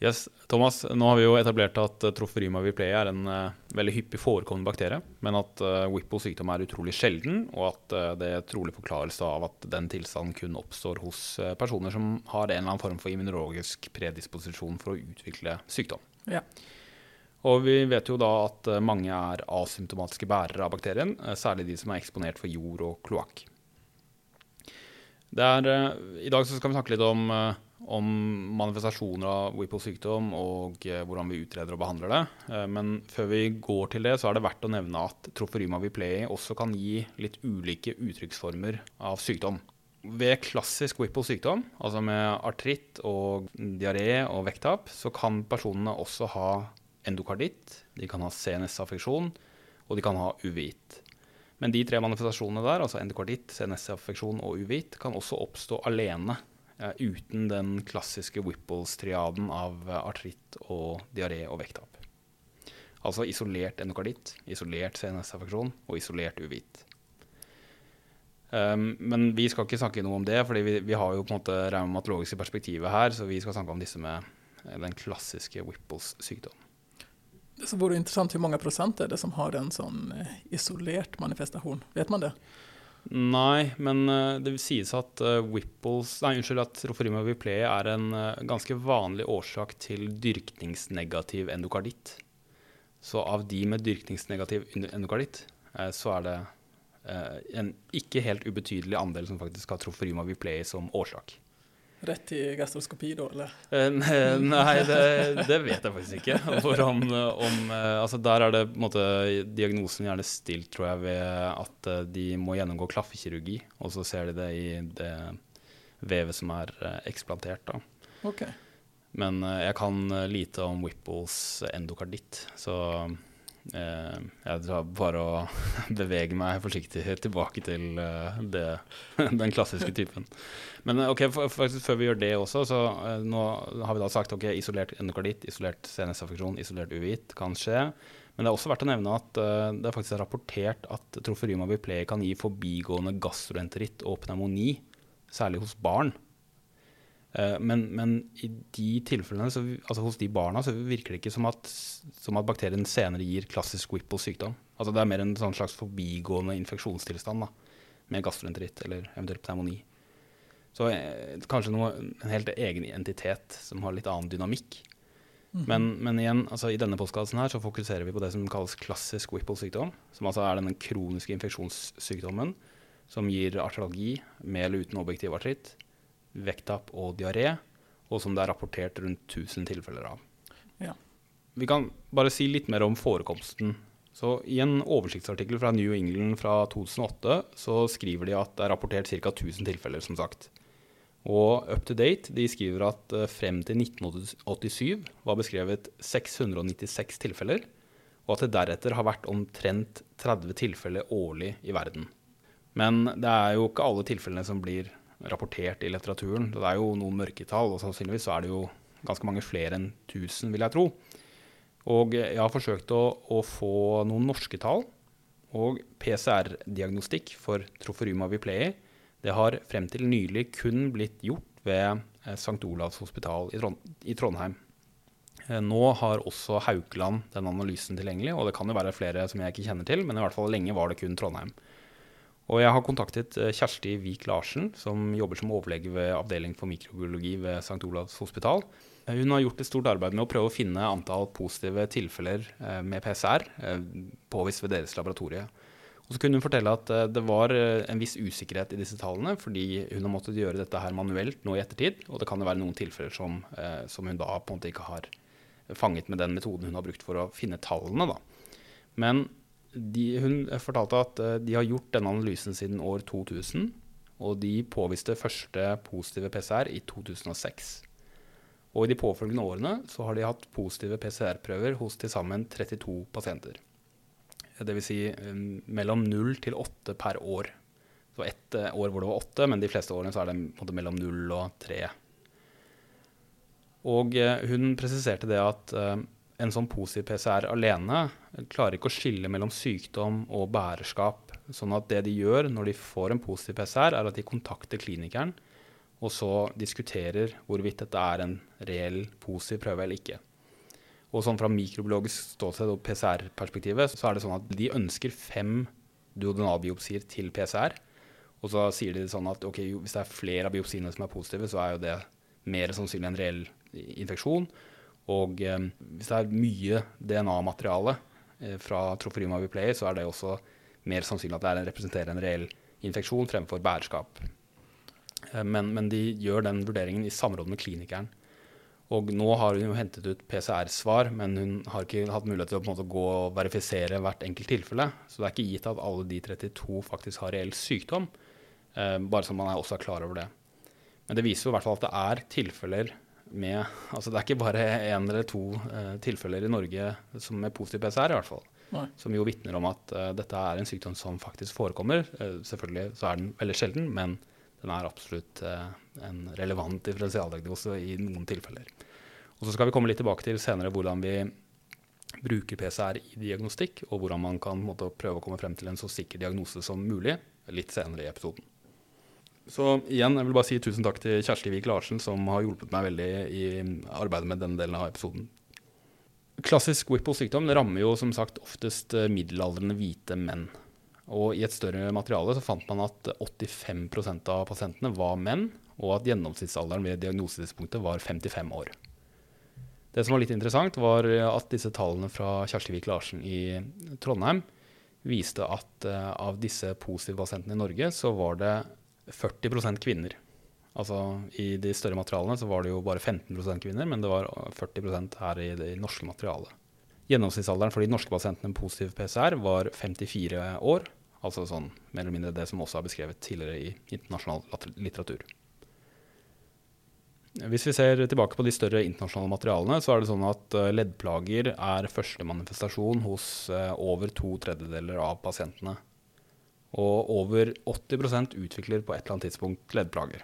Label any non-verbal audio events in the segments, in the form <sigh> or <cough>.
Yes, Thomas, nå har vi jo etablert at uh, Troferima viplay er en uh, veldig hyppig forekommende bakterie, men at uh, Whipples sykdom er utrolig sjelden, og at uh, det er trolig forklarelse av at den tilstanden kun oppstår hos personer som har en eller annen form for immunologisk predisposisjon for å utvikle sykdom. Ja. Og vi vet jo da at mange er asymptomatiske bærere av bakterien, særlig de som er eksponert for jord og kloakk. I dag skal vi snakke litt om om manifestasjoner av Whipples sykdom og eh, hvordan vi utreder og behandler det. Eh, men før vi går til det, så er det verdt å nevne at troferyma viplei også kan gi litt ulike uttrykksformer av sykdom. Ved klassisk Whipples sykdom, altså med artritt og diaré og vekttap, så kan personene også ha endokarditt, de kan ha CNS-affeksjon, og de kan ha uvit. Men de tre manifestasjonene der, altså endokarditt, CNS-affeksjon og uvit, kan også oppstå alene uten den klassiske Whipples-triaden av eh, artritt og diaré og vekttap. Altså isolert endokarditt, isolert CNS-affeksjon og isolert uvit. Um, men vi skal ikke snakke noe om det, for vi, vi har jo på en måte reumatologiske perspektivet her, så vi skal snakke om disse med eh, den klassiske Whipples sykdom. Det som vore interessant, Hvor mange prosent er det som har en sånn isolert manifestasjon? Vet man det? Nei, men uh, det sies at uh, Whipples Nei, unnskyld, at Roforima viplei er en uh, ganske vanlig årsak til dyrkningsnegativ endokarditt. Så av de med dyrkningsnegativ endokarditt, så er det en ikke helt ubetydelig andel som faktisk har Troforima viplei som årsak. Rett til gastroskopi, da? eller? Eh, nei, det, det, vet jeg faktisk ikke. <laughs> Om, om, eh, altså der er det måte, diagnosen gjerne stilt, tror jeg, ved at eh, de må gjennomgå klaffekirurgi. Og så ser de det i det vevet som er eksplantert. da. Okay. Men jeg kan lite om Whipples endokarditt, så Eh, jeg tror bare å <laughs> bevege meg forsiktig tilbake til eh, det, <laughs> den klassiske typen. Men eh, ok, faktisk før vi gjør det også, så nå har vi da sagt ok, isolert endokarditt, isolert CNS-affeksjon, isolert uvit kan skje. Men det er også verdt å nevne at det faktisk er rapportert at troferyma biplei kan gi forbigående gastroenteritt og pneumoni, særlig hos barn. Eh, men, men, i de tilfellene, så, altså hos de barna, så virker det ikke som at, som at bakterien senere gir klassisk Whipple-sykdom. Altså det er mer en sånn slags forbigående infeksjonstilstand da, med gastroenteritt eller eventuelt pneumoni. Så eh, kanskje noe, en helt egen identitet som har litt annen dynamikk. Mm men, men, igjen, altså i denne postkassen her så fokuserer vi på det som kalles klassisk Whipple-sykdom. Som altså er denne kroniske infeksjonssykdommen som gir artralgi med eller uten objektiv artritt vekttap og diaré, og som det er rapportert rundt 1000 tilfeller av. Ja. Vi kan bare si litt mer om forekomsten. Så I en oversiktsartikkel fra New England fra 2008 så skriver de at det er rapportert ca. 1000 tilfeller, som sagt. Og Up to Date de skriver at uh, frem til 1987 var beskrevet 696 tilfeller, og at det deretter har vært omtrent 30 tilfeller årlig i verden. Men det er jo ikke alle tilfellene som blir rapportert i litteraturen. Det er jo noen mørketall, og sannsynligvis er det jo ganske mange flere enn 1000, vil jeg tro. Og jeg har forsøkt å, å få noen norske tall. Og PCR-diagnostikk for troferuma viplei det har frem til nylig kun blitt gjort ved eh, St. Olavs hospital i Trondheim. Eh, nå har også Haukeland den analysen tilgjengelig, og det kan jo være flere som jeg ikke kjenner til, men i hvert fall lenge var det kun Trondheim. Og jeg har kontaktet eh, Kjersti Vik Larsen, som jobber som overlege ved avdeling for mikrobiologi ved St. Olavs hospital. Eh, hun har gjort et stort arbeid med å prøve å finne antall positive tilfeller eh, med PCR påvist ved deres laboratorie. Og så kunne hun fortelle at det var en viss usikkerhet i disse tallene, fordi hun har måttet gjøre dette her manuelt nå i ettertid. Og det kan jo være noen tilfeller som, som hun da på en måte ikke har fanget med den metoden hun har brukt for å finne tallene. da. Men de, hun fortalte at eh, de har gjort denne analysen siden år 2000. Og de påviste første positive PCR i 2006. Og i de påfølgende årene så har de hatt positive PCR-prøver hos til sammen 32 pasienter. Dvs. Si, um, mellom 0 til 8 per år. Så ett uh, år hvor det var 8, men de fleste årene så er det mellom 0 og 3. Og hun presiserte det at en sånn positiv PCR alene klarer ikke å skille mellom sykdom og bærerskap. Sånn at det de gjør når de får en positiv PCR, er at de kontakter klinikeren og så diskuterer hvorvidt dette er en reell positiv prøve eller ikke. Og sånn fra mikrobiologisk ståsted og PCR-perspektivet så er det sånn at de ønsker fem duodenalbiopsier til PCR. Og så sier de sånn at okay, hvis det er flere av biopsiene som er positive, så er jo det mer sannsynlig en reell infeksjon. Og eh, hvis det er mye DNA-materiale eh, fra Trofrima biplay, så er det også mer sannsynlig at det en, representerer en reell infeksjon fremfor bærerskap. Eh, men, men, de gjør den vurderingen i samråd med klinikeren. Og nå har hun jo hentet ut PCR-svar, men hun har ikke hatt mulighet til å på en måte gå og verifisere hvert enkelt tilfelle. Så det er ikke gitt at alle de 32 faktisk har reell sykdom, eh, bare så man er også er klar over det. Men det viser jo i hvert fall at det er tilfeller med Altså det er ikke bare én eller to eh, tilfeller i Norge som med positiv PCR, i hvert fall. Nei. Som jo vitner om at uh, dette er en sykdom som faktisk forekommer. Uh, selvfølgelig så er den veldig sjelden, men den er absolutt uh, en relevant differensialdiagnose i noen tilfeller. Og Så skal vi komme litt tilbake til senere hvordan vi bruker PCR i diagnostikk, og hvordan man kan måtte, prøve å komme frem til en så sikker diagnose som mulig litt senere i episoden. Så igjen, jeg vil bare si tusen takk til Kjersti Vik Larsen, som har hjulpet meg veldig i arbeidet med denne delen av episoden. Klassisk Whipple-sykdom rammer jo som sagt oftest middelaldrende hvite menn. Og I et større materiale så fant man at 85% av pasientene var menn, og at gjennomsnittsalderen ved diagnosetidspunktet var 55 år. Det som var litt interessant, var at disse tallene fra Kjersti Vik Larsen i Trondheim viste at uh, av disse positive pasientene i Norge, så var det 40% kvinner. Altså I de større materialene så var det jo bare 15% kvinner, men det var 40% her i det norske materialet. Gjennomsnittsalderen for de norske pasientene med positiv PCR var 54 år, Altså sånn mer eller mindre det som også er beskrevet tidligere i internasjonal litteratur. Hvis vi ser tilbake på de større internasjonale materialene, så er det sånn at eh, leddplager er første manifestasjon hos eh, over to tredjedeler av pasientene. Og over 80% utvikler på et eller annet tidspunkt leddplager.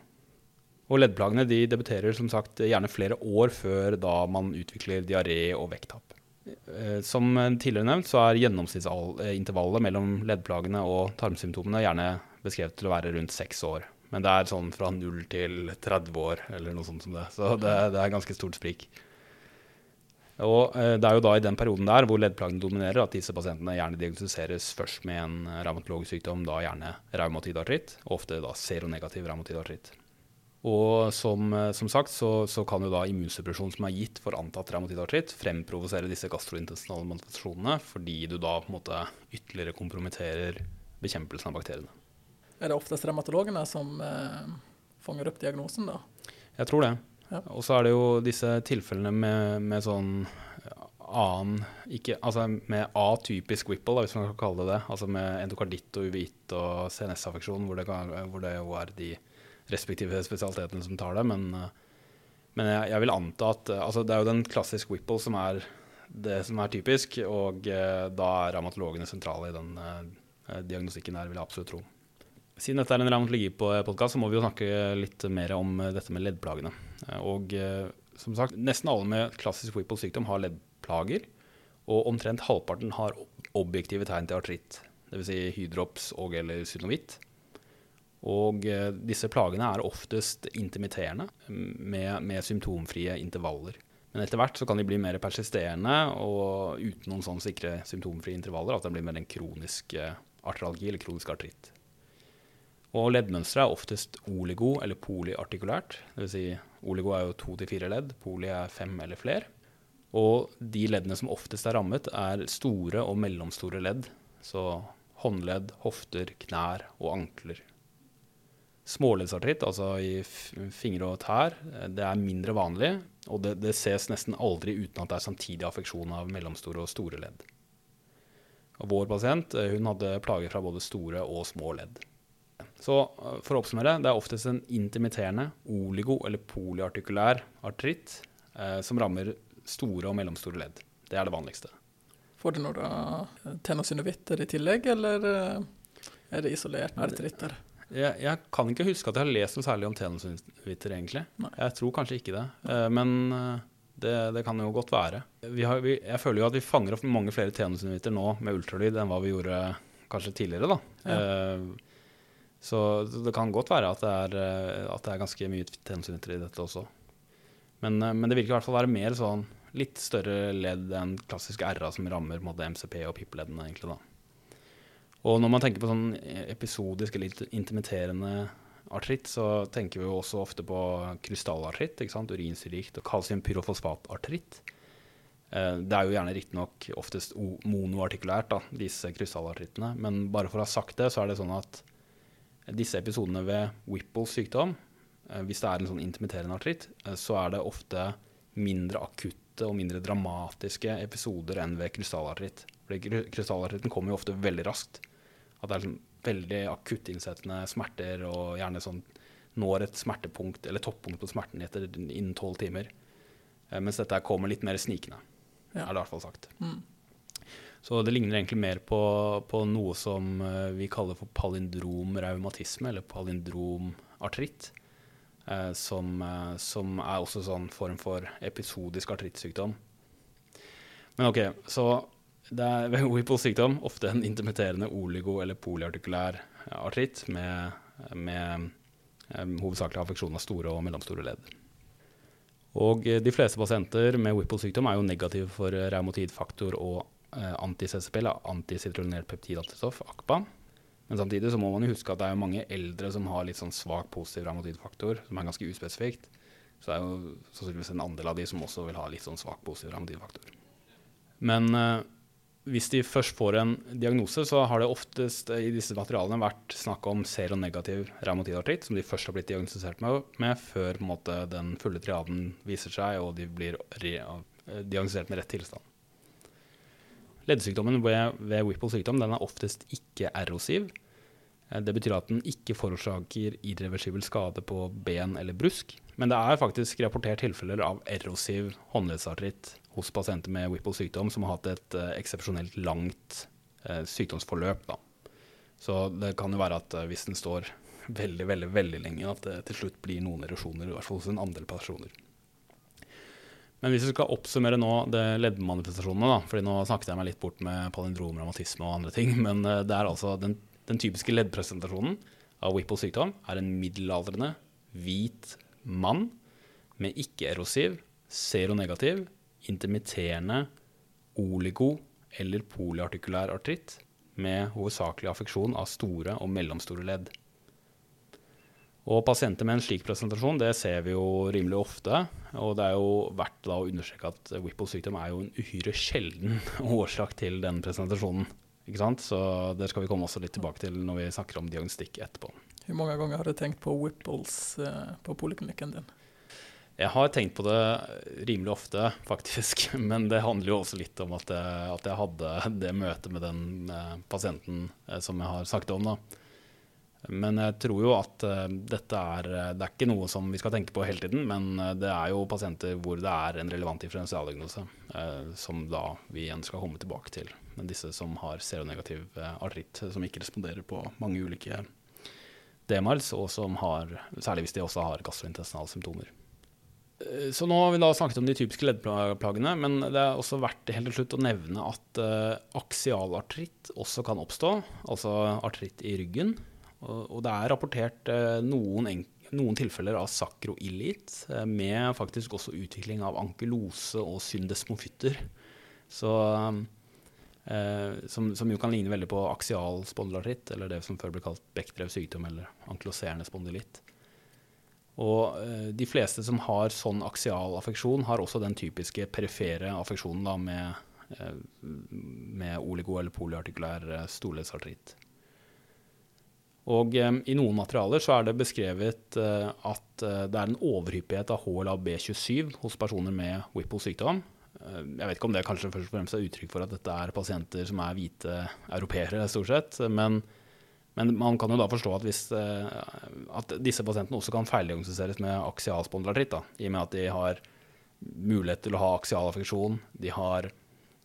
Og leddplagene de debuterer som sagt gjerne flere år før da man utvikler diaré og vekttap. Eh, som tidligere nevnt, så er gjennomsnittsintervallet mellom leddplagene og tarmsymptomene gjerne beskrevet til å være rundt seks år. Men det er sånn fra 0 til 30 år, eller noe sånt som det. Så det, det er ganske stort sprik. Og eh, Det er jo da i den perioden der hvor leddplagene dominerer, at disse pasientene gjerne diagnostiseres først med en revmatologisk sykdom, da gjerne revmatid artritt, ofte da seronegativ revmatid artritt. Og som, eh, som sagt så, så, kan jo da immunsuppresjon som er gitt for antatt revmatidartritt, fremprovosere disse gastrointestinale manifestasjonene, fordi du da på en måte ytterligere kompromitterer bekjempelsen av bakteriene. Er det oftest revmatologene som eh, fanger opp diagnosen, da? Jeg tror det. Og så er det jo disse tilfellene med, med sånn annen ikke, Altså med atypisk Whipple, hvis man kan kalle det det. Altså med endokarditt og uvitt og CNS-affeksjon, hvor, hvor, det jo er de respektive spesialitetene som tar det. Men, eh, men jeg, jeg, vil anta at eh, altså Det er jo den klassisk Whipple som er det som er typisk, og eh, da er revmatologene sentrale i den eh, diagnostikken der, vil jeg absolutt tro. Siden dette er en revmatologi på podkast, så må vi jo snakke litt mer om dette med leddplagene. Og som sagt, nesten alle med klassisk Whipple-sykdom har leddplager, og omtrent halvparten har objektive tegn til artritt, dvs. Si hydrops og eller synovitt. Og eh, disse plagene er oftest intermitterende, med, med, symptomfrie intervaller. Men etter hvert så kan de bli mer persisterende og uten noen sånn sikre symptomfrie intervaller. At det blir mer en kronisk eh, artralgi eller kronisk artritt. Og leddmønsteret er oftest oligo eller polyartikulært. Dvs. Si, oligo er jo to til fire ledd, poli er fem eller flere. Og de leddene som oftest er rammet, er store og mellomstore ledd. Så håndledd, hofter, knær og ankler. Småleddsartritt, altså i fingre og tær, det er mindre vanlig. Og det, det, ses nesten aldri uten at det er samtidig affeksjon av mellomstore og store ledd. Og vår pasient eh, hun hadde plager fra både store og små ledd. Så eh, for å oppsummere, det er oftest en intermitterende oligo- eller polyartikulær artritt eh, som rammer store og mellomstore ledd. Det er det vanligste. Får du noe tennosynovitter i tillegg, eller eh, er det isolert artritter? Jeg, jeg, kan ikke huske at jeg har lest noe særlig om tenåringsviter, egentlig. Nei. Jeg tror kanskje ikke det. Eh, men det, det, kan jo godt være. Vi har, vi, jeg føler jo at vi fanger opp mange flere tenåringsviter nå med ultralyd enn hva vi gjorde kanskje tidligere, da. Ja. Uh, Så det kan godt være at det er, eh, at det er ganske mye tendenser i dette også. Men, eh, men, det virker i hvert fall være mer sånn litt større ledd enn klassisk RA som rammer måte, MCP og PIP-leddene. egentlig da. Og når man tenker på sånn episodisk eller intermitterende artritt, så tenker vi jo også ofte på krystallartritt, ikke sant? urinsyrikt og kalsiumpyrofosfatartritt. Eh, det er jo gjerne riktignok oftest monoartikulært, da, disse krystallartrittene. Men bare for å ha sagt det, så er det sånn at disse episodene ved Whipples sykdom, eh, hvis det er en sånn intermitterende artritt, eh, så er det ofte mindre akutte og mindre dramatiske episoder enn ved krystallartritt. Fordi krystallartritten kommer jo ofte veldig raskt. At det er sånn veldig akuttinnsettende smerter og gjerne sånn når et smertepunkt eller toppunkt på smerten etter innen tolv timer. Eh, mens dette kommer litt mer snikende, ja. er det i hvert fall sagt. Mm. Så det ligner egentlig mer på, på, noe som eh, vi kaller for palindromraumatisme, eller palindromartritt. Eh, som, som, er også sånn form for episodisk artrittsykdom. Men OK, så det er <laughs> ved Whipples sykdom ofte en intermitterende oligo- eller polyartikulær artritt med, med hovedsakelig affeksjon av store og mellomstore ledd. Og de fleste pasienter med Whipples sykdom er jo negative for revmatidfaktor og uh, anti-CCP, eller antisitronert peptidantistoff, ACPA. Men samtidig så må man jo huske at det er mange eldre som har litt sånn svak positiv ramotidfaktor, som er ganske uspesifikt. Så det er jo sannsynligvis en andel av de som også vil ha litt sånn svak positiv ramotidfaktor. Men eh, hvis de først får en diagnose, så har det oftest i disse materialene vært snakk om seronegativ ramotidartritt, som de først har blitt diagnostisert med, med før måte, den fulle triaden viser seg og de blir diagnostisert med rett tilstand. Leddsykdommen ved, ved Whipple sykdom den er oftest ikke erosiv. Eh, det betyr at den ikke forårsaker irreversibel skade på ben eller brusk. Men det er faktisk rapportert tilfeller av erosiv håndleddsartritt hos pasienter med Whipple sykdom som har hatt et uh, eksepsjonelt langt uh, sykdomsforløp. Da. Så det kan jo være at uh, hvis den står veldig veldig, veldig lenge, at det til slutt blir noen erosjoner, i hvert fall hos en andel personer. Men hvis vi skal oppsummere nå det leddmanifestasjonene, da, fordi nå snakket jeg meg litt bort med palindrom, revmatisme og andre ting, <laughs> men det er altså den, den typiske leddpresentasjonen av Whipples sykdom er en middelaldrende, hvit mann med ikke-erosiv, seronegativ intermitterende oligo- eller polyartikulær artritt med hovedsakelig affeksjon av store og mellomstore ledd. Og Pasienter med en slik presentasjon det ser vi jo rimelig ofte. og Det er jo verdt å understreke at Whipples sykdom er jo en uhyre sjelden <laughs> årsak til den presentasjonen. Ikke sant? Så Det skal vi komme også litt tilbake til når vi snakker om diagnostikk etterpå. Hvor mange ganger har du tenkt på Whipples eh, på poliklinikken din? Jeg har tenkt på det rimelig ofte, <laughs> faktisk. Men det handler jo også litt om at jeg, at jeg hadde det møtet med den eh, pasienten eh, som jeg har snakket om. da. Men jeg tror jo at uh, dette er Det er ikke noe som vi skal tenke på hele tiden, men det er jo pasienter hvor det er en relevant differensialdiagnose, som da vi igjen skal komme tilbake til. Men disse som har seronegativ artritt, som ikke responderer på mange ulike DMRs, og som har, særlig hvis de også har gastrointestinale symptomer. Eh, så nå har vi da snakket om de typiske leddplagene, men det er også verdt helt til slutt å nevne at aksialartritt også kan oppstå, altså artritt i ryggen. Og, det er rapportert uh, noen, noen, tilfeller av sakroilitt, uh, med faktisk også utvikling av ankylose og syndesmofytter. Så, som, som, jo kan ligne veldig på aksial spondylartritt, eller det som før ble kalt Bechdrev sykdom, eller ankyloserende spondylitt. Og eh, de fleste som har sånn aksial affeksjon, har også den typiske perifere affeksjonen da, med, eh, med oligo- eller polyartikulær eh, storleddsartritt. Og i noen materialer så er det beskrevet at det er en overhyppighet av HLA-B27 hos personer med Whipple-sykdom. Jeg vet ikke om det kanskje først og fremst er uttrykk for at dette er pasienter som er hvite europeere, stort sett. men men man kan jo da forstå at, hvis, eh, at disse pasientene også kan feildiagnostiseres med aksialspondylartritt, i og med at de har mulighet til å ha aksial affeksjon. De har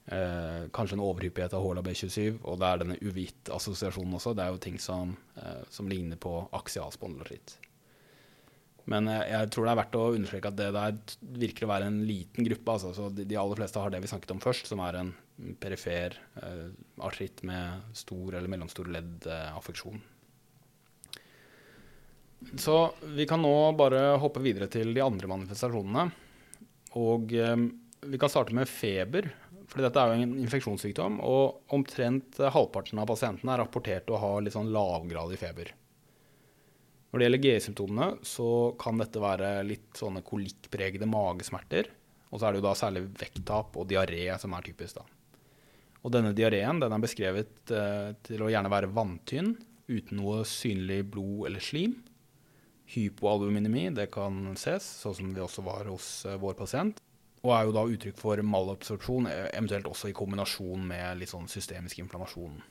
eh, kanskje en overhyppighet av HLA-B27, og det er denne uvitt-assosiasjonen også. Det er jo ting som, eh, som ligner på aksialspondylartritt. Men jeg, jeg, tror det er verdt å understreke at det der virker å være en liten gruppe. Altså. Så de, de, aller fleste har det vi snakket om først, som er en perifer eh, artritt med stor eller mellomstor leddaffeksjon. Så vi kan nå bare hoppe videre til de andre manifestasjonene. Og eh, vi kan starte med feber, for dette er jo en infeksjonssykdom. Og omtrent halvparten av pasientene er rapportert å ha litt sånn lavgradig feber. Når det gjelder GI-symptomene, så kan dette være litt sånne kolikkpregede magesmerter. Og så er det jo da særlig vekttap og diaré som er typisk, da. Og denne diareen den er beskrevet eh, til å gjerne være vanntynn, uten noe synlig blod eller slim. Hypoalbuminemi det kan ses, sånn som vi også var hos eh, vår pasient. Og er jo da uttrykk for malabsorpsjon, eh, eventuelt også i kombinasjon med litt sånn systemisk inflammasjon.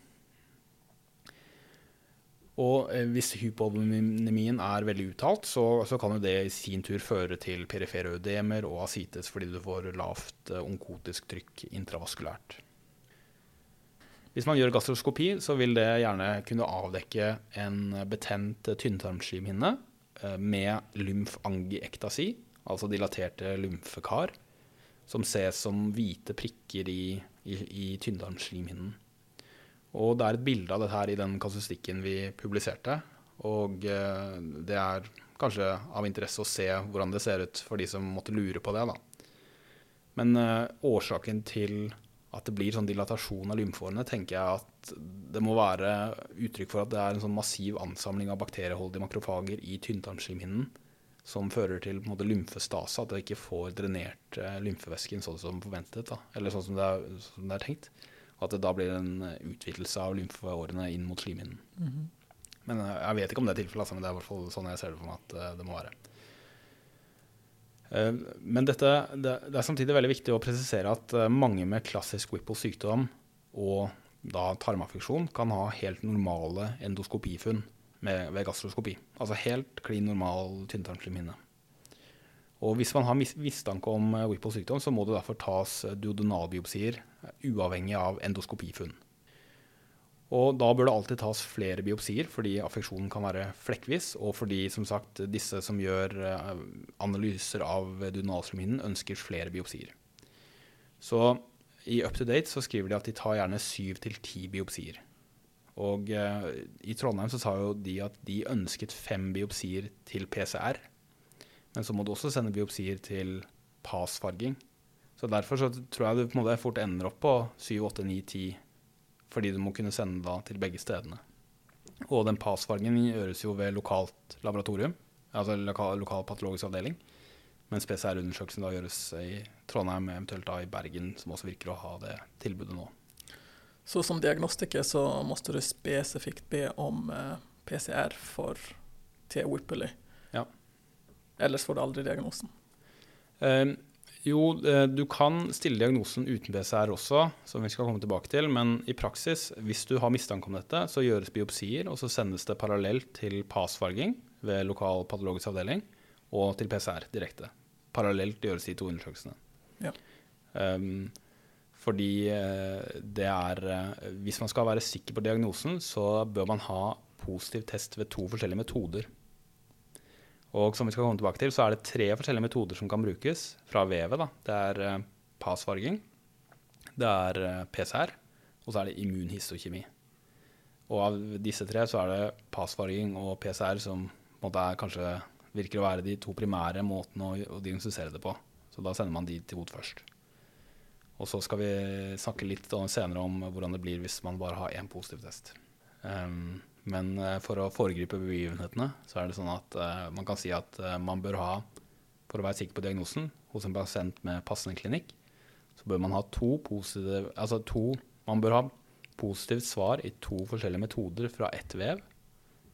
Og eh, hvis hypoalbuminemien er veldig uttalt, så, så, kan jo det i sin tur føre til perifere ødemer og asites fordi du får lavt onkotisk trykk intravaskulært. Hvis man gjør gastroskopi, så vil det gjerne kunne avdekke en betent tynntarmslimhinne eh, med lymfangiektasi, altså dilaterte lymfekar, som ses som hvite prikker i, i, i tynntarmslimhinnen. Og det er et bilde av dette her i den kasustikken vi publiserte. Og eh, det er kanskje av interesse å se hvordan det ser ut for de som måtte lure på det. da. Men uh, årsaken til at det blir sånn dilatasjon av lymfårene, tenker jeg at det må være uttrykk for at det er en sånn massiv ansamling av bakterieholdige makrofager i tynntarmslimhinnen som fører til på en måte, lymfestase, at jeg ikke får drenert eh, lymfevæsken sånn som forventet, da, eller sånn som det, er, som det, er, tenkt. Og at det da blir en utvidelse av lymfeårene inn mot slimhinnen. Mm -hmm. Men eh, jeg vet ikke om det er tilfellet, altså, men det er i hvert fall sånn jeg ser det for meg at eh, det må være. Eh, men dette, det, er samtidig veldig viktig å presisere at eh, mange med klassisk Whipple-sykdom og da tarmaffeksjon kan ha helt normale endoskopifunn med, ved gastroskopi. Altså helt klin normal tynntarmslimhinne. Og hvis man har mistanke om eh, Whipples sykdom, så må det derfor tas duodenalbiopsier uavhengig av endoskopifunn. Og da bør det alltid tas flere biopsier, fordi affeksjonen kan være flekkvis, og fordi som sagt, disse som gjør eh, analyser av duodenalslimhinnen, ønsker flere biopsier. Så i Up to Date så skriver de at de tar gjerne syv til ti biopsier. Og eh, i Trondheim så sa jo de at de ønsket fem biopsier til PCR. Men så må du også sende biopsier til PAS-farging. Så derfor så tror jeg du på en måte fort ender opp på syv, åtte, ni, ti fordi du må kunne sende da til begge stedene. Og den passfargen gjøres jo ved lokalt laboratorium, altså lokal, lokal patologisk avdeling. Mens PCR-undersøkelsen gjøres i Trondheim, eventuelt da i Bergen, som også virker å ha det tilbudet nå. Så som diagnostiker så måtte du spesifikt be om eh, PCR for T. Whippley. Ja. Ellers får du aldri diagnosen? Um, jo, eh, du kan stille diagnosen uten PCR også, som vi skal komme tilbake til. Men i praksis, hvis du har mistanke om dette, så gjøres biopsier, og så sendes det parallelt til PAS-farging ved lokal patologisk avdeling og til PCR direkte. Parallelt gjøres de to undersøkelsene. Ja. Um, fordi eh, det er Hvis man skal være sikker på diagnosen, så bør man ha positiv test ved to forskjellige metoder. Og som vi skal komme tilbake til, så er det tre forskjellige metoder som kan brukes fra vevet. Da. Det er uh, PAS-farging, det er eh, PCR, og så er det immunhistokjemi. Og av disse tre så er det PAS-farging og PCR som måte, kanskje virker å være de to primære måtene å, diagnostisere det på. Så da sender man de til hot først. Og så skal vi snakke litt senere om hvordan det blir hvis man bare har én positiv test. Um, men eh, for å foregripe begivenhetene, så er det sånn at uh, man kan si at uh, man bør ha, for å være sikker på diagnosen hos en pasient med passende klinikk, så bør man ha to positive Altså to Man bør ha positivt svar i to forskjellige metoder fra ett vev.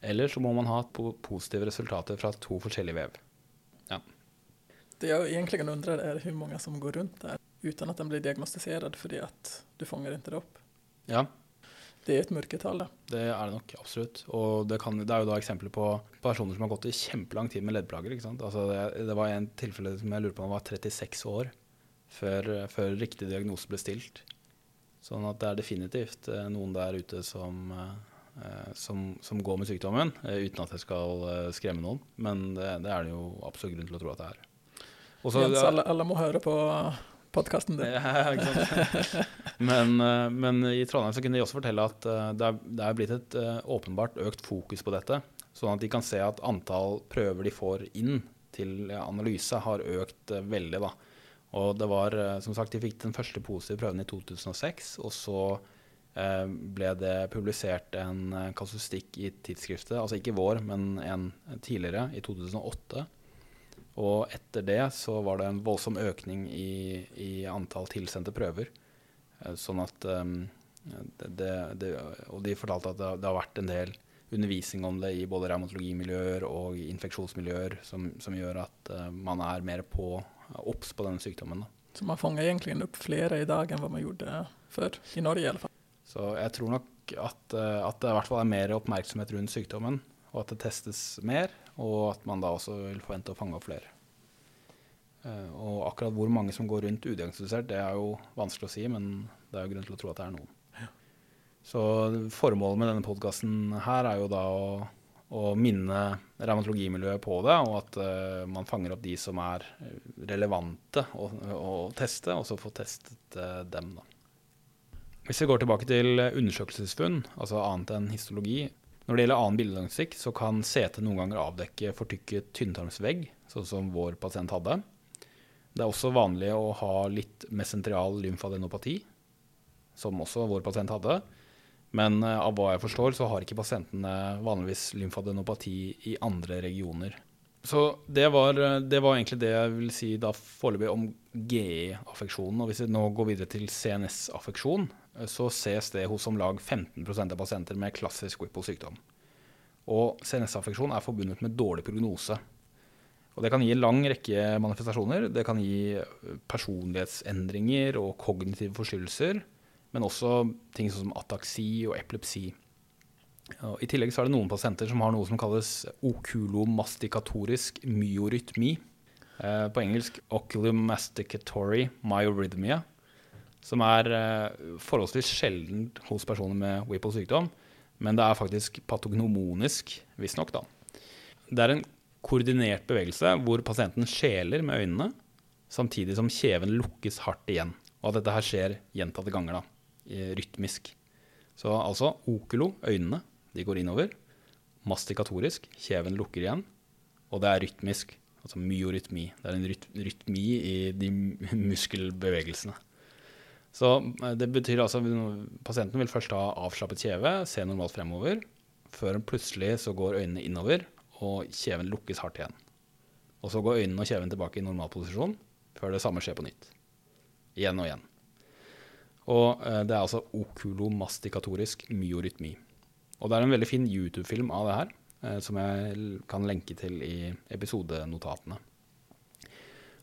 Eller så må man ha positive resultater fra to forskjellige vev. Ja. Det jeg egentlig undrer, er hvor mange som går rundt der uten at den blir diagnostisert fordi at du fanger ikke det opp. Ja, det er et mørketall, da. Det er det nok, absolutt. Og det, kan, det, er jo da eksempler på personer som har gått i kjempelang tid med leddplager. ikke sant? Altså det, det, var en tilfelle som jeg lurer på om var 36 år før, før, riktig diagnose ble stilt. Sånn at det er definitivt eh, noen der ute som, eh, som, som går med sykdommen, eh, uten at jeg skal skremme noen. Men det, det er det jo absolutt grunn til å tro at det er. Også, Jens, alle, alle må høre på podkasten. Ja, <laughs> men, eh, men, i Trondheim så kunne de også fortelle at eh, det er, det er blitt et eh, åpenbart økt fokus på dette. Sånn at de kan se at antall prøver de får inn til analyse, har økt veldig. da. Og det var, som sagt, De fikk den første positive prøven i 2006. Og så eh, ble det publisert en kasustikk i tidsskriftet, altså ikke vår, men en tidligere, i 2008. Og etter det så var det en voldsom økning i, i antall tilsendte prøver. Eh, sånn at eh, det, det, det, Og de fortalte at det, det, har vært en del undervisning om det i både revmatologimiljøer og infeksjonsmiljøer som, som gjør at uh, man er mer på obs på denne sykdommen. Da. Så man fanger egentlig opp flere i dag enn hva man gjorde før, i Norge i alle fall? Så jeg tror nok at, at det i hvert fall er mer oppmerksomhet rundt sykdommen, og at det testes mer, og at man da også vil forvente å fange opp flere. Uh, og akkurat hvor mange som går rundt udiagnostisert, det er jo vanskelig å si, men det er jo grunn til å tro at det er noen. Så formålet med denne podkasten her er jo da å, å minne revmatologimiljøet på det, og at uh, man fanger opp de som er relevante å, å teste, og så få testet uh, dem, da. Hvis vi går tilbake til undersøkelsesfunn, altså annet enn histologi Når det gjelder annen bildedagnostikk, så kan CT noen ganger avdekke fortykket tynntarmsvegg, sånn som vår pasient hadde. Det er også vanlig å ha litt mesentrial lymfadenopati, som også vår pasient hadde. Men uh, av hva jeg forstår, så har ikke pasientene vanligvis lymfadenopati i andre regioner. Så det var, det var, egentlig det jeg vil si da foreløpig om GE-affeksjonen. Og hvis vi nå går videre til CNS-affeksjon, eh, så ses det hos om lag 15% av pasienter med klassisk Whipple-sykdom. Og CNS-affeksjon er forbundet med dårlig prognose. Og det kan gi lang rekke manifestasjoner. Det kan gi personlighetsendringer og kognitive forstyrrelser men også ting som ataksi og epilepsi. Og I tillegg er det noen pasienter som har noe som kalles okulomastikatorisk myorytmi. Eh, på engelsk oculomasticatory myarrhythmia. Som er eh, forholdsvis sjelden hos personer med Whipple sykdom. Men det er faktisk patognomonisk, visstnok. Det er en koordinert bevegelse hvor pasienten skjeler med øynene, samtidig som kjeven lukkes hardt igjen. Og at dette her skjer gjentatte ganger. da rytmisk. Så altså okulo, øynene, de går innover. Mastikatorisk, kjeven lukker igjen. Og det er rytmisk, altså myorytmi. Det er en rytmi i de <laughs> muskelbevegelsene. Så eh, det betyr altså pasienten vil først ha avslappet kjeve, se normalt fremover, før plutselig så går øynene innover, og kjeven lukkes hardt igjen. Og så går øynene og kjeven tilbake i normal posisjon, før det samme skjer på nytt. Igjen og igjen. Og eh, det er altså okulomastikatorisk myorytmi. Og det er en veldig fin YouTube-film av det her, eh, som jeg kan lenke til i episodenotatene.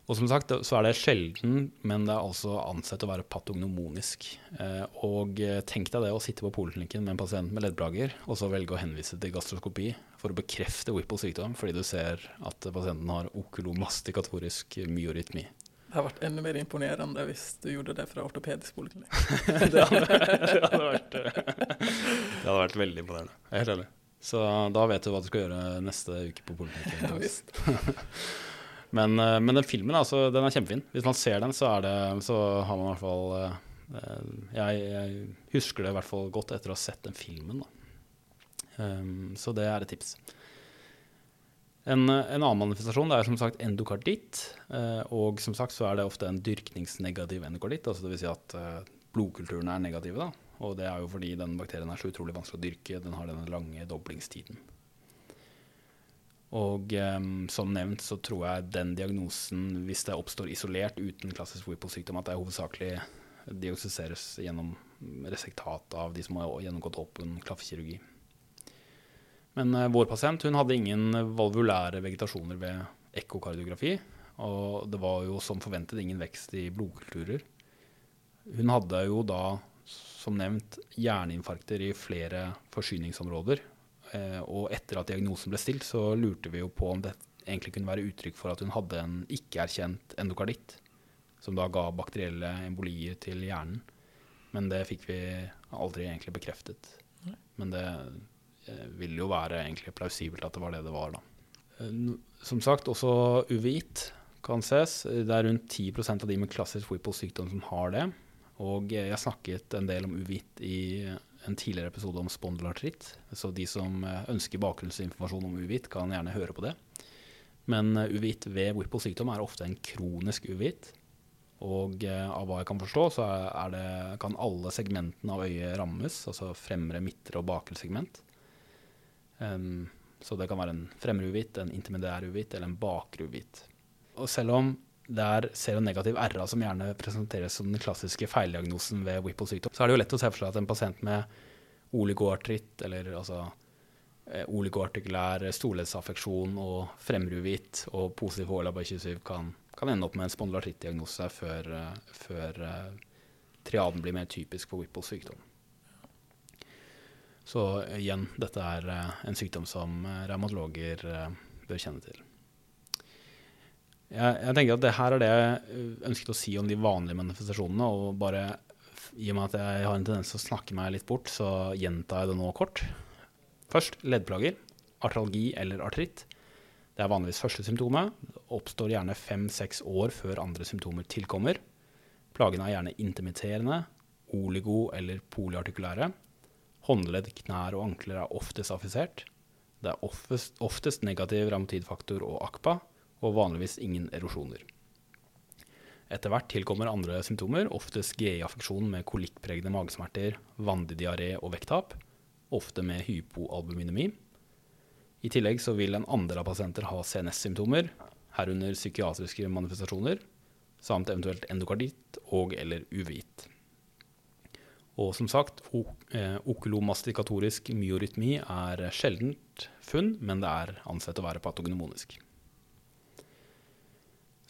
Og som sagt så er det sjelden, men det er altså ansett å være patognomonisk. Eh, og tenk deg det å sitte på poliklinikken med en pasient med leddplager, og så velge å henvise til gastroskopi for å bekrefte Whipples sykdom, fordi du ser at pasienten har okulomastikatorisk myorytmi. Det hadde vært enda mer imponerende hvis du gjorde det fra ortopedisk poliklinikk. det, <laughs> det, hadde vært, det hadde vært <laughs> veldig imponerende. Er helt ærlig. Så da vet du hva du skal gjøre neste uke på poliklinikken. Ja, <laughs> men, eh, men, den filmen altså, den er kjempefin. Hvis man ser den, så, det, så har man i hvert fall eh, jeg, jeg, husker det i hvert fall godt etter å ha sett den filmen. Um, så det er et tips. En, en, annen manifestasjon det er som sagt endokarditt. Eh, og som sagt så er det ofte en dyrkningsnegativ endokarditt. Altså Dvs. Si at eh, blodkulturene er negative. Da. Og det er jo fordi den bakterien er så utrolig vanskelig å dyrke. Den har denne lange doblingstiden. Og um, som nevnt så tror jeg den diagnosen, hvis det oppstår isolert uten klassisk Whipple-sykdom, at det hovedsakelig diagnostiseres gjennom resektat av de som har gjennomgått åpen klaffekirurgi. Men uh, vår pasient hun hadde ingen valvulære vegetasjoner ved ekkokardiografi. Og det var jo som forventet ingen vekst i blodkulturer. Hun hadde jo da, som nevnt, hjerneinfarkter i flere forsyningsområder. Uh, og etter at diagnosen ble stilt, så lurte vi jo på om det egentlig kunne være uttrykk for at hun hadde en ikke-erkjent endokarditt, som da ga bakterielle embolier til hjernen. Men det fikk vi aldri egentlig bekreftet. Men det ville jo være egentlig plausibelt at det var det det var, da. Eh, som sagt, også uveit kan ses. Det er rundt 10% av de med klassisk Whipple sykdom som har det. Og jeg snakket en del om uvit i en tidligere episode om spondylartritt. Så de som eh, ønsker bakgrunnsinformasjon om uvitt, kan gjerne høre på det. Men eh, uvitt ved Whipple sykdom er ofte en kronisk uvitt. Og eh, av hva jeg kan forstå, så det, kan alle segmentene av øyet rammes. Altså fremre, midtre og bakre segment. Um, så det kan være en fremre uvitt, en intermediær uvitt eller en bakre uvitt. Og selv om det er seronegativ RA som gjerne presenteres som den klassiske feildiagnosen ved Whipple sykdom, så er det jo lett å se for seg at en pasient med oligoartritt, eller altså eh, oligoartikulær storleddsaffeksjon og fremruvitt og positiv HLA-27 kan, kan, ende opp med en spondylartrittdiagnose før, uh, før uh, triaden blir mer typisk for Whipple sykdom. Så igjen, dette er en sykdom som revmatologer bør kjenne til. Jeg, jeg, tenker at det her er det jeg ønsket å si om de vanlige manifestasjonene. Og bare i og med at jeg har en tendens til å snakke meg litt bort, så gjentar jeg det nå kort. Først leddplager, artralgi eller artritt. Det er vanligvis første symptomet. Det oppstår gjerne fem-seks år før andre symptomer tilkommer. Plagene er gjerne intermitterende, oligo- eller polyartikulære. Håndledd, knær og ankler er oftest affisert. Det er oftest, oftest negativ ramatidfaktor og AKPA og vanligvis ingen erosjoner. Etter hvert tilkommer andre symptomer, oftest GI-affeksjon med kolikkpregede magesmerter, vandig diaré og vekttap, ofte med hypoalbuminemi. I tillegg vil en andel av pasienter ha CNS-symptomer, herunder psykiatriske manifestasjoner, samt eventuelt endokarditt og eller uvit. Og som sagt, eh, okulomastikatorisk myorytmi er sjeldent funn, men det er ansett å være patognomonisk.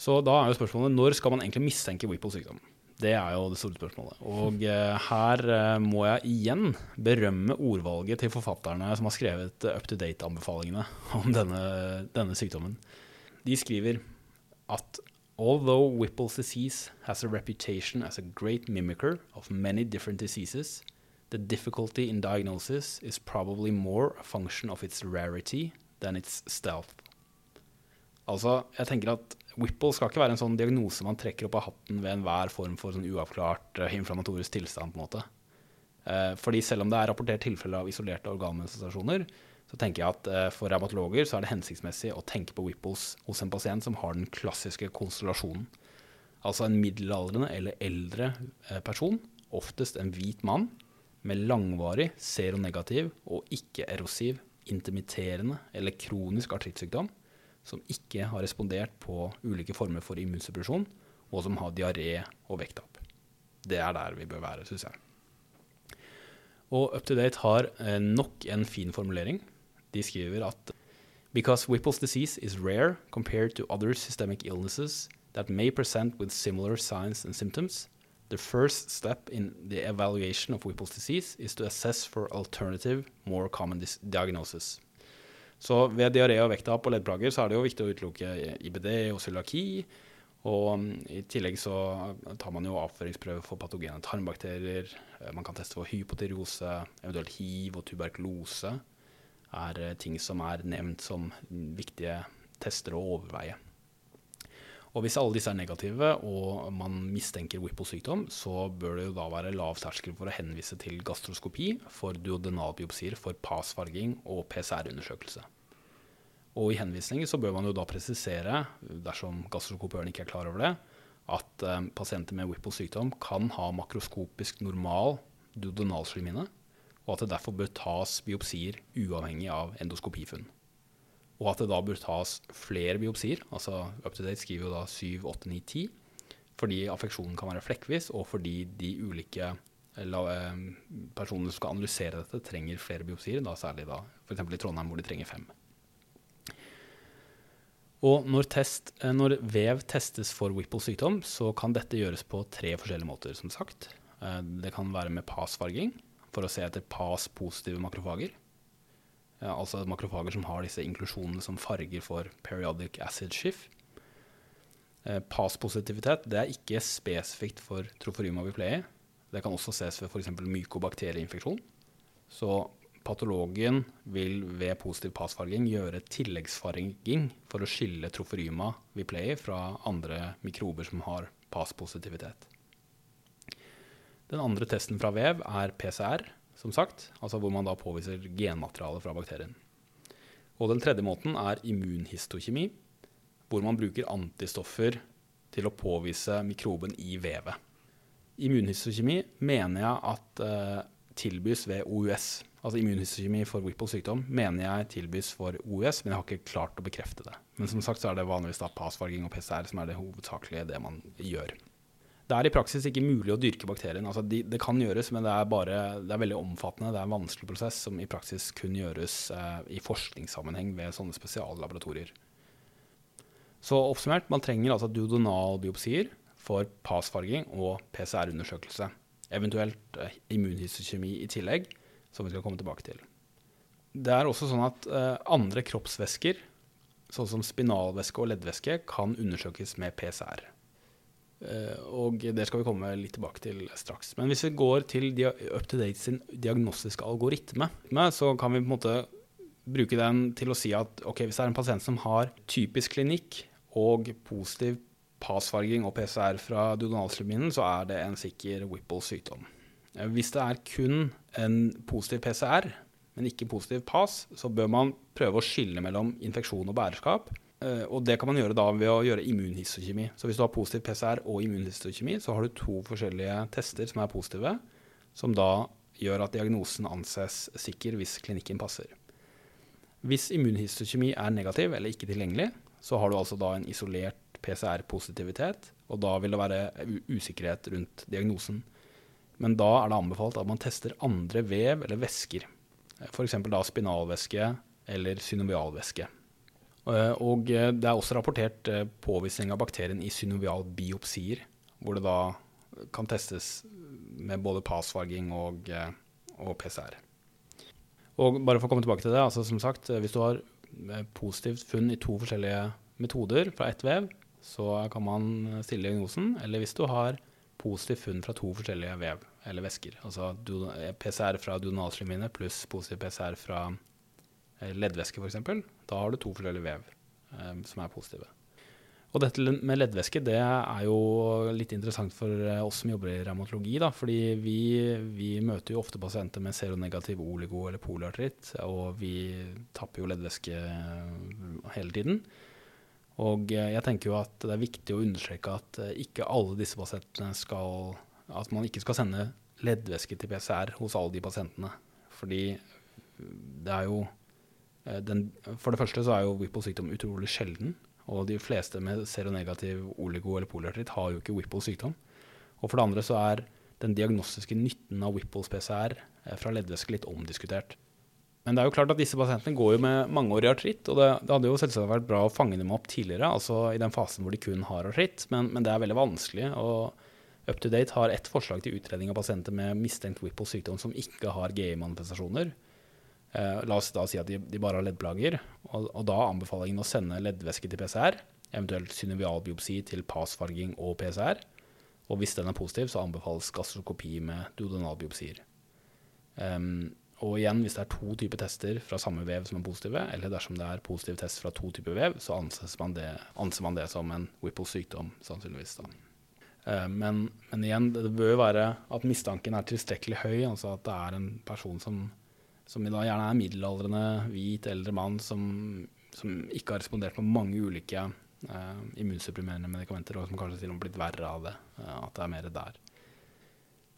Så da er jo spørsmålet når skal man egentlig mistenke Whipples sykdom? Det er jo det store spørsmålet. Og eh, her eh, må jeg igjen berømme ordvalget til forfatterne som har skrevet up to date-anbefalingene om denne, denne, sykdommen. De skriver at although Whipple's disease has a reputation as a great mimicker of many different diseases, the difficulty in diagnosis is probably more a function of its rarity than its stealth. Altså, jeg tenker at Whipple skal ikke være en sånn diagnose man trekker opp av hatten ved enhver form for sånn uavklart uh, inflammatorisk tilstand. på en måte. Uh, fordi selv om det er rapportert tilfeller av isolerte organmanifestasjoner, så tenker jeg at uh, for revmatologer er det hensiktsmessig å tenke på Whipples hos en pasient som har den klassiske konstellasjonen. Altså en middelaldrende eller eldre person, oftest en hvit mann, med langvarig seronegativ og ikke-erosiv, intermitterende eller kronisk artrittsykdom som ikke har respondert på ulike former for immunsuppresjon, og som har diaré og vekttap. Det er der vi bør være, syns jeg. Og UpToDate har eh, nok en fin formulering. De skriver at Because Whipple's disease is rare compared to other systemic illnesses that may present with similar signs and symptoms, the first step in the evaluation of Whipple's disease is to assess for alternative, more common diagnosis. Så ved diaré og vekttap og leddplager så er det jo viktig å utelukke IBD og cøliaki. Og um, i tillegg så tar man jo avføringsprøve for patogene tarmbakterier. Eh, man kan teste for hypotyreose, eventuelt hiv og tuberkulose. er eh, ting som er nevnt som viktige tester å overveie. Og hvis alle disse er negative og man mistenker Whipple-sykdom, så bør det jo da være lav terskel for å henvise til gastroskopi for duodenalbiopsier for PAS-farging og PCR-undersøkelse. Og i henvisninger så bør man jo da presisere, dersom gastroskopøren ikke er klar over det, at eh, pasienter med Whipples sykdom kan ha makroskopisk normal duodenalslimhinne, og at det derfor bør tas biopsier uavhengig av endoskopifunn. Og at det da bør tas flere biopsier, altså UpToDate skriver jo da 7, 8, 9, 10, fordi affeksjonen kan være flekkvis, og fordi de ulike eh, eh, personene som skal analysere dette, trenger flere biopsier, da særlig da f.eks. i Trondheim hvor de trenger fem. Og når, test, eh, når, vev testes for Whipple-sykdom, så kan dette gjøres på tre forskjellige måter, som sagt. Eh, det kan være med PAS-farging, for å se etter PAS-positive makrofager. Eh, altså makrofager som har disse inklusjonene som farger for periodic acid shift. PAS-positivitet det er ikke spesifikt for troforima viplei. Det kan også ses ved f.eks. mykobakterieinfeksjon. Så patologen vil ved positiv passfarging gjøre tilleggsfarging for å skille troferyma viplei fra andre mikrober som har passpositivitet. Den andre testen fra vev er PCR, som sagt. Altså hvor man da påviser genmateriale fra bakterien. Og den tredje måten er immunhistokjemi, hvor man bruker antistoffer til å påvise mikroben i vevet. Immunhistokjemi mener jeg at eh, tilbys ved OUS. Altså immunhistokjemi for Whipples sykdom mener jeg tilbys for OUS, men jeg har ikke klart å bekrefte det. Men som sagt så er det vanligvis da passfarging og PCR som er det hovedsakelige det man gjør. Det er i praksis ikke mulig å dyrke bakterien. Altså de, det kan gjøres, men det er, bare, det er veldig omfattende. Det er en vanskelig prosess som i praksis kun gjøres eh, i forskningssammenheng ved sånne spesiallaboratorier. Så oppsummert, man trenger altså duodonalbiopsier for passfarging og PCR-undersøkelse. Eventuelt eh, immunhistokjemi i tillegg, som vi skal komme tilbake til. Det er også sånn at eh, andre kroppsvæsker, sånn som spinalvæske og leddvæske, kan undersøkes med PCR. Eh, og det skal vi komme litt tilbake til straks. Men hvis vi går til UpToDate sin diagnostiske algoritme, så kan vi på en måte bruke den til å si at okay, hvis det er en pasient som har typisk klinikk og positiv passfarging og PCR fra duodonalsluminen, så er det en sikker Whipples sykdom. Eh, hvis det er kun en positiv PCR, men ikke positiv pass, så bør man prøve å skille mellom infeksjon og bærerskap. Eh, og det kan man gjøre da ved å gjøre immunhistokjemi. Så hvis du har positiv PCR og immunhistokjemi, så har du to forskjellige tester som er positive, som da gjør at diagnosen anses sikker hvis klinikken passer. Hvis immunhistokjemi er negativ eller ikke tilgjengelig, så har du altså da en isolert PCR-positivitet, og da vil det være usikkerhet rundt diagnosen. Men da er det anbefalt at man tester andre vev eller væsker, f.eks. da spinalvæske eller synovialvæske. Eh, og eh, det er også rapportert eh, påvisning av bakterien i synovialbiopsier, hvor det da kan testes med både passfarging og, og, PCR. Og bare for å komme tilbake til det, altså som sagt, hvis du har positivt funn i to forskjellige metoder fra ett vev, så kan man stille diagnosen. Eller hvis du har positivt funn fra to forskjellige vev eller væsker. Altså PCR fra duodenalslimhinne pluss positiv PCR fra leddvæske f.eks., da har du to forskjellige vev eh, som er positive. Og dette med leddvæske det er jo litt interessant for eh, oss som jobber i revmatologi. da, fordi vi, vi, møter jo ofte pasienter med seronegativ oligo- eller polartritt, og vi tapper jo leddvæske eh, hele tiden. Og eh, jeg tenker jo at det er viktig å understreke at ikke alle disse pasientene skal At man ikke skal sende leddvæske til PCR hos alle de pasientene. Fordi det er jo Eh, den, for det første så er jo Whipple-sykdom utrolig sjelden. Og de fleste med seronegativ oligo- eller polyartritt har jo ikke Whipple-sykdom. Og for det andre så er den diagnostiske nytten av Whipples PCR eh, fra leddvæske litt omdiskutert. Men det er jo klart at disse pasientene går jo med mangeårig artritt, og det, det, hadde jo selvsagt vært bra å fange dem opp tidligere, altså i den fasen hvor de kun har artritt, men, men det er veldig vanskelig. og UpToDate har ett forslag til utredning av pasienter med mistenkt Whipples sykdom som ikke har GI-manifestasjoner. Eh, la oss da si at de, de bare har leddplager, og, og da anbefaler jeg å sende leddvæske til PCR, eventuelt synovialbiopsi til passfarging og PCR. Og hvis den er positiv, så anbefales gastroskopi med duodenalbiopsier. Um, og igjen, hvis det er to typer tester fra samme vev som er positive, eller dersom det er positiv test fra to typer vev, så anser man det, anser man det som en Whipples sykdom, sannsynligvis. Uh, men, men, igjen, det bør være at mistanken er tilstrekkelig høy, altså at det er en person som som da gjerne er middelaldrende, hvit, eldre mann som, som ikke har respondert på mange ulike eh, immunsupprimerende medikamenter, og som kanskje til og med blitt verre av det. Uh, at det er mer der.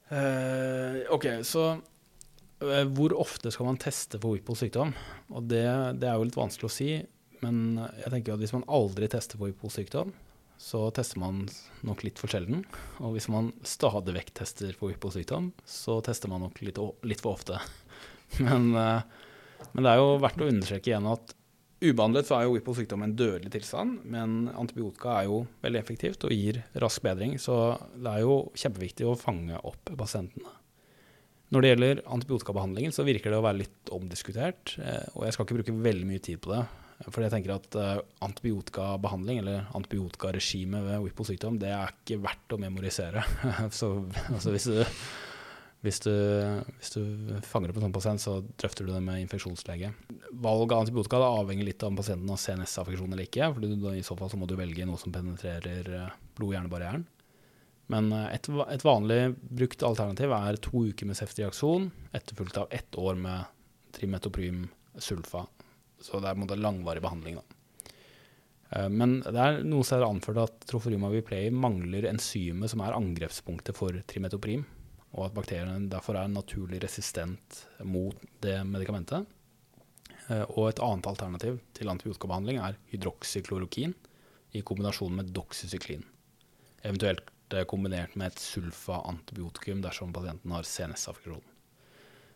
Uh, ok, så hvor ofte skal man teste for Whipples sykdom? Og det, det, er jo litt vanskelig å si, men jeg tenker at hvis man aldri tester for Whipples sykdom, så tester man nok litt for sjelden. Og hvis man stadig vekk tester for Whipples sykdom, så tester man nok litt, litt for ofte. <laughs> Men, eh, men, det er jo verdt å understreke igjen at ubehandlet så er jo Whipples sykdom en dødelig tilstand, men antibiotika er jo veldig effektivt og gir rask bedring. Så det er jo kjempeviktig å fange opp pasientene. Når det gjelder antibiotikabehandlingen, så virker det å være litt omdiskutert. Eh, og jeg skal ikke bruke veldig mye tid på det. For jeg tenker at uh, antibiotikabehandling, eller antibiotikaregimet ved Whipple sykdom, det er ikke verdt å memorisere. <laughs> så altså, hvis du hvis du, hvis du, fanger opp en sånn pasient, så drøfter du det med infeksjonslege. Valg av antibiotika avhenger litt av om pasienten har CNS-affeksjon eller ikke. for I så fall så må du velge noe som penetrerer eh, blod-hjernebarrieren. Men eh, et, et, vanlig brukt alternativ er to uker med ceftriaxon, etterfulgt av ett år med trimetoprim sulfa. Så det er en langvarig behandling. da. Eh, men det er noen er anført at troforima viplei mangler enzymet som er angrepspunktet for trimetoprim, og at bakteriene derfor er naturlig resistent mot det medikamentet. Eh, og et annet alternativ til antibiotikabehandling er hydroksyklorokin i kombinasjon med doxycyklin. Eventuelt kombinert med et sulfa-antibiotikum dersom pasienten har CNS-affeksjon.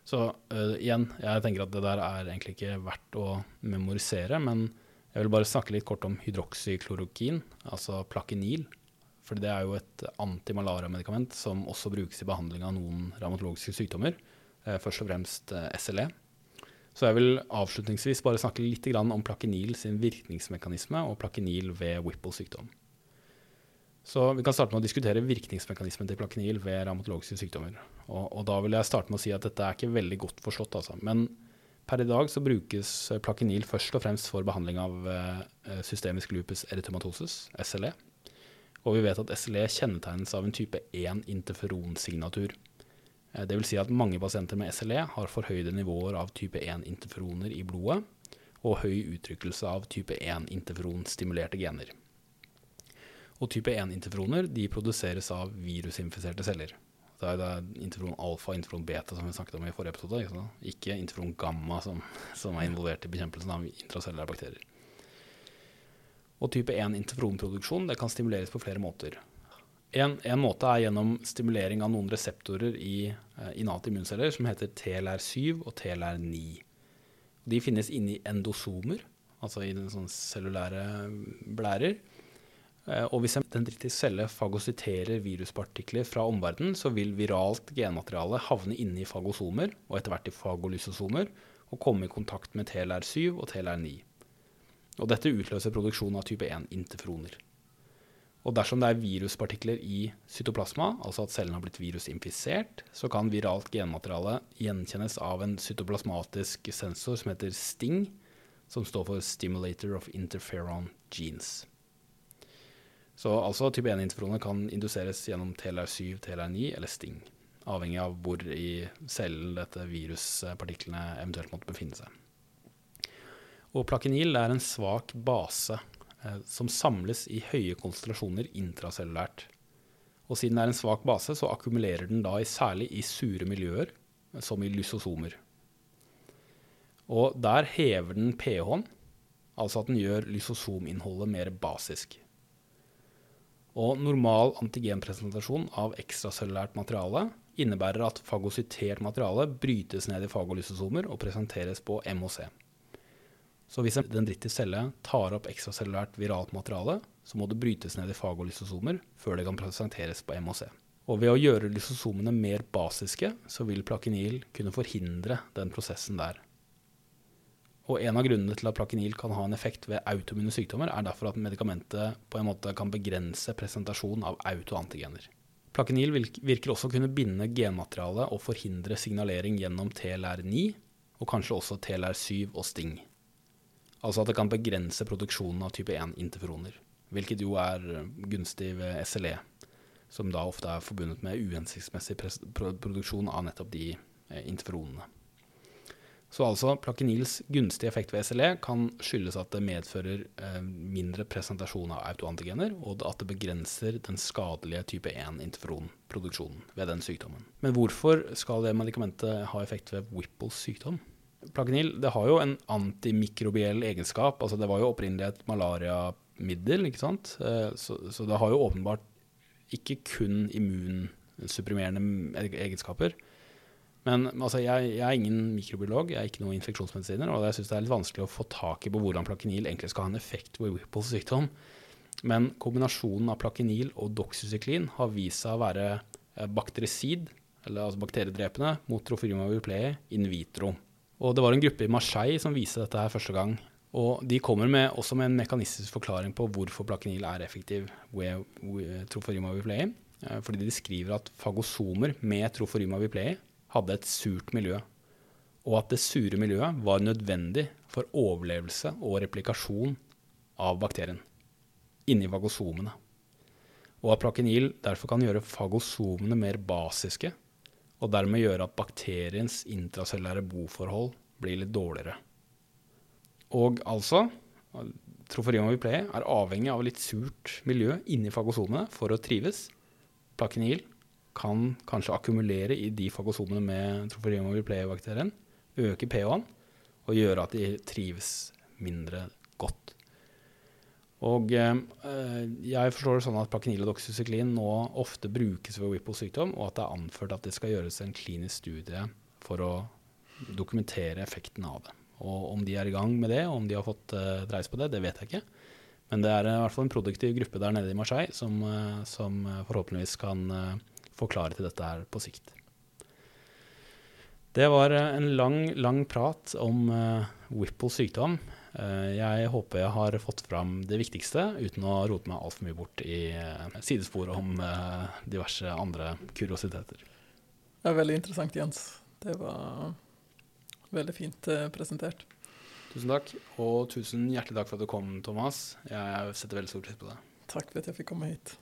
Så uh, igjen, jeg tenker at det der er egentlig ikke verdt å memorisere, men jeg vil bare snakke litt kort om hydroksyklorokin, altså plakenil. For det er jo et antimalariamedikament som også brukes i behandling av noen revmatologiske sykdommer. uh, først og fremst uh, SLE. Så jeg vil avslutningsvis bare snakke litt om plakenil sin virkningsmekanisme og plakenil ved Whipple sykdom. Så Vi kan starte med å diskutere virkningsmekanismen til plakinil ved revmatologiske sykdommer. Og, og, Da vil jeg starte med å si at dette er ikke veldig godt forstått. Altså. Men Per i dag så brukes plakinil først og fremst for behandling av eh, systemisk lupus erythematosus, SLE. Og vi vet at SLE kjennetegnes av en type 1-interferonsignatur. Eh, Dvs. Si at mange pasienter med SLE har forhøyde nivåer av type 1-interferoner i blodet, og høy uttrykkelse av type 1-interferonstimulerte gener. Og type 1-interferoner produseres av virusinfiserte celler. Det er det interferon alfa og interferon beta som vi snakket om i forrige episode. Ikke, ikke interferon gamma som, som, er involvert i bekjempelsen av intracellulære bakterier. Og type 1 interferonproduksjon kan stimuleres på flere måter. En, en, måte er gjennom stimulering av noen reseptorer i eh, innate immunceller som heter TLR7 og TLR9. De finnes inni endosomer, altså i den sånn cellulære blærer. Eh, og hvis en dendritisk celle fagosyterer viruspartikler fra omverdenen, så vil viralt genmateriale havne inne i fagosomer, og etter hvert i fagolysosomer, og komme i kontakt med TLR7 og TLR9. Og dette utløser produksjon av type 1-interferoner. Og dersom det er viruspartikler i cytoplasma, altså at cellen har blitt virusinfisert, så kan viralt genmateriale gjenkjennes av en cytoplasmatisk sensor som heter STING, som står for Stimulator of Interferon Genes. Så altså type 1-interferoner kan induseres gjennom TLR7, TLR9 eller STING, avhengig av hvor i cellen dette viruspartiklene eventuelt måtte befinne seg. Og plakinil er en svak base eh, som samles i høye konsentrasjoner intracellulært. Og siden det er en svak base, så akkumulerer den da i, særlig i sure miljøer, som i lysosomer. Og der hever den pH-en, altså at den gjør lysosominnholdet mer basisk. Og normal antigenpresentasjon av ekstracellulært materiale innebærer at fagocytert materiale brytes ned i fagolysosomer og presenteres på MOC. Så hvis en dendrittisk celle tar opp ekstracellulært viralt materiale, så må det brytes ned i fagolysosomer før det kan presenteres på MOC. Og ved å gjøre lysosomene mer basiske, så vil plakinil kunne forhindre den prosessen der. Og en av grunnene til at plakinil kan ha en effekt ved autoimmune sykdommer, er derfor at medikamentet på en måte kan begrense presentasjon av autoantigener. Plakinil virker også å kunne binde genmateriale og forhindre signalering gjennom TLR9, og kanskje også TLR7 og STING. Altså at det kan begrense produksjonen av type 1-interferoner, hvilket jo er gunstig ved SLE, som da ofte er forbundet med uhensiktsmessig produksjon av nettopp de eh, interferonene. Så altså plakinils gunstige effekt ved SLE kan skyldes at det medfører eh, mindre presentasjon av autoantigener, og at det begrenser den skadelige type 1-interferonproduksjonen ved den sykdommen. Men hvorfor skal det medikamentet ha effekt ved Whipples sykdom? Plakenil det har jo en antimikrobiell egenskap. altså Det var jo opprinnelig et malariamiddel, ikke sant. Eh, så, så det har jo åpenbart ikke kun immunsupprimerende egenskaper. Men altså, jeg, jeg, er ingen mikrobiolog, jeg er ikke noen infeksjonsmedisiner, og jeg syns det er litt vanskelig å få tak i på hvordan plakinil egentlig skal ha en effekt på Whipples sykdom. Men kombinasjonen av plakinil og doxycyklin har vist seg å være eh, bakterisid, eller altså bakteriedrepende, mot trofirma viplei in vitro. Og det var en gruppe i Marseille som viste dette her første gang. Og de kommer med, også med en mekanistisk forklaring på hvorfor plakinil er effektiv ved trofirium viplei. Eh, fordi de skriver at fagosomer med trofirium viplei hadde et surt miljø, og at det sure miljøet var nødvendig for overlevelse og replikasjon av bakterien inni vagosomene. og at plakenil derfor kan gjøre fagosomene mer basiske, og dermed gjøre at bakteriens intracellære boforhold blir litt dårligere. Og altså troferien vi pleier er avhengig av litt surt miljø inni fagosomene for å trives. Plakenil kan kanskje akkumulere i de fagosomene med Troforium viplee-bakterien, øke pH-en og gjøre at de trives mindre godt. Og eh, jeg forstår det sånn at plakenil og doxycyklin nå ofte brukes ved Wippo-sykdom, og at det er anført at det skal gjøres en klinisk studie for å dokumentere effekten av det. Og om de er i gang med det, og om de har fått eh, dreis på det, det vet jeg ikke. Men det er i hvert fall en produktiv gruppe der nede i Marseille som, uh, som forhåpentligvis kan uh, få til dette her på sikt. Det var en lang, lang prat om uh, Whipples sykdom. Uh, jeg håper jeg har fått fram det viktigste, uten å rote meg altfor mye bort i uh, sidesporet om uh, diverse andre kuriositeter. Det er veldig interessant, Jens. Det var veldig fint presentert. Tusen takk, og tusen hjertelig takk for at du kom, Thomas. Jeg setter veldig stor pris på det. Takk for at jeg fikk komme hit.